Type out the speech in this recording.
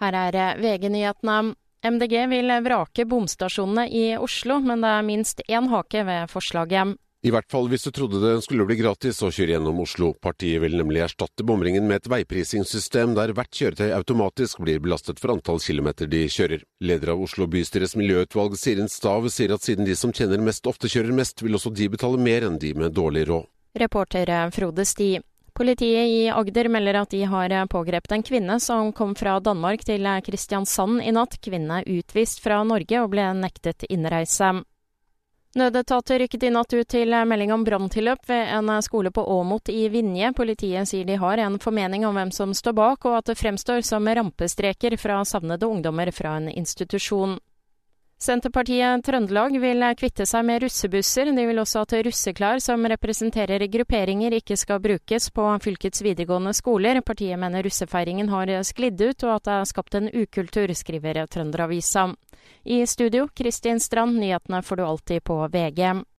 Her er VG-nyhetene. MDG vil vrake bomstasjonene i Oslo, men det er minst én hake ved forslaget. I hvert fall hvis du trodde det skulle bli gratis å kjøre gjennom Oslo. Partiet vil nemlig erstatte bomringen med et veiprisingssystem der hvert kjøretøy automatisk blir belastet for antall kilometer de kjører. Leder av Oslo bystyres miljøutvalg, Sirin Stav, sier at siden de som tjener mest ofte kjører mest, vil også de betale mer enn de med dårlig råd. Reporter Frode Sti. Politiet i Agder melder at de har pågrepet en kvinne som kom fra Danmark til Kristiansand i natt. Kvinnen er utvist fra Norge og ble nektet innreise. Nødetater rykket i natt ut til melding om branntilløp ved en skole på Åmot i Vinje. Politiet sier de har en formening om hvem som står bak, og at det fremstår som rampestreker fra savnede ungdommer fra en institusjon. Senterpartiet Trøndelag vil kvitte seg med russebusser. De vil også at russeklær som representerer grupperinger ikke skal brukes på fylkets videregående skoler. Partiet mener russefeiringen har sklidd ut og at det er skapt en ukultur, skriver Trønderavisa. I studio, Kristin Strand, nyhetene får du alltid på VG.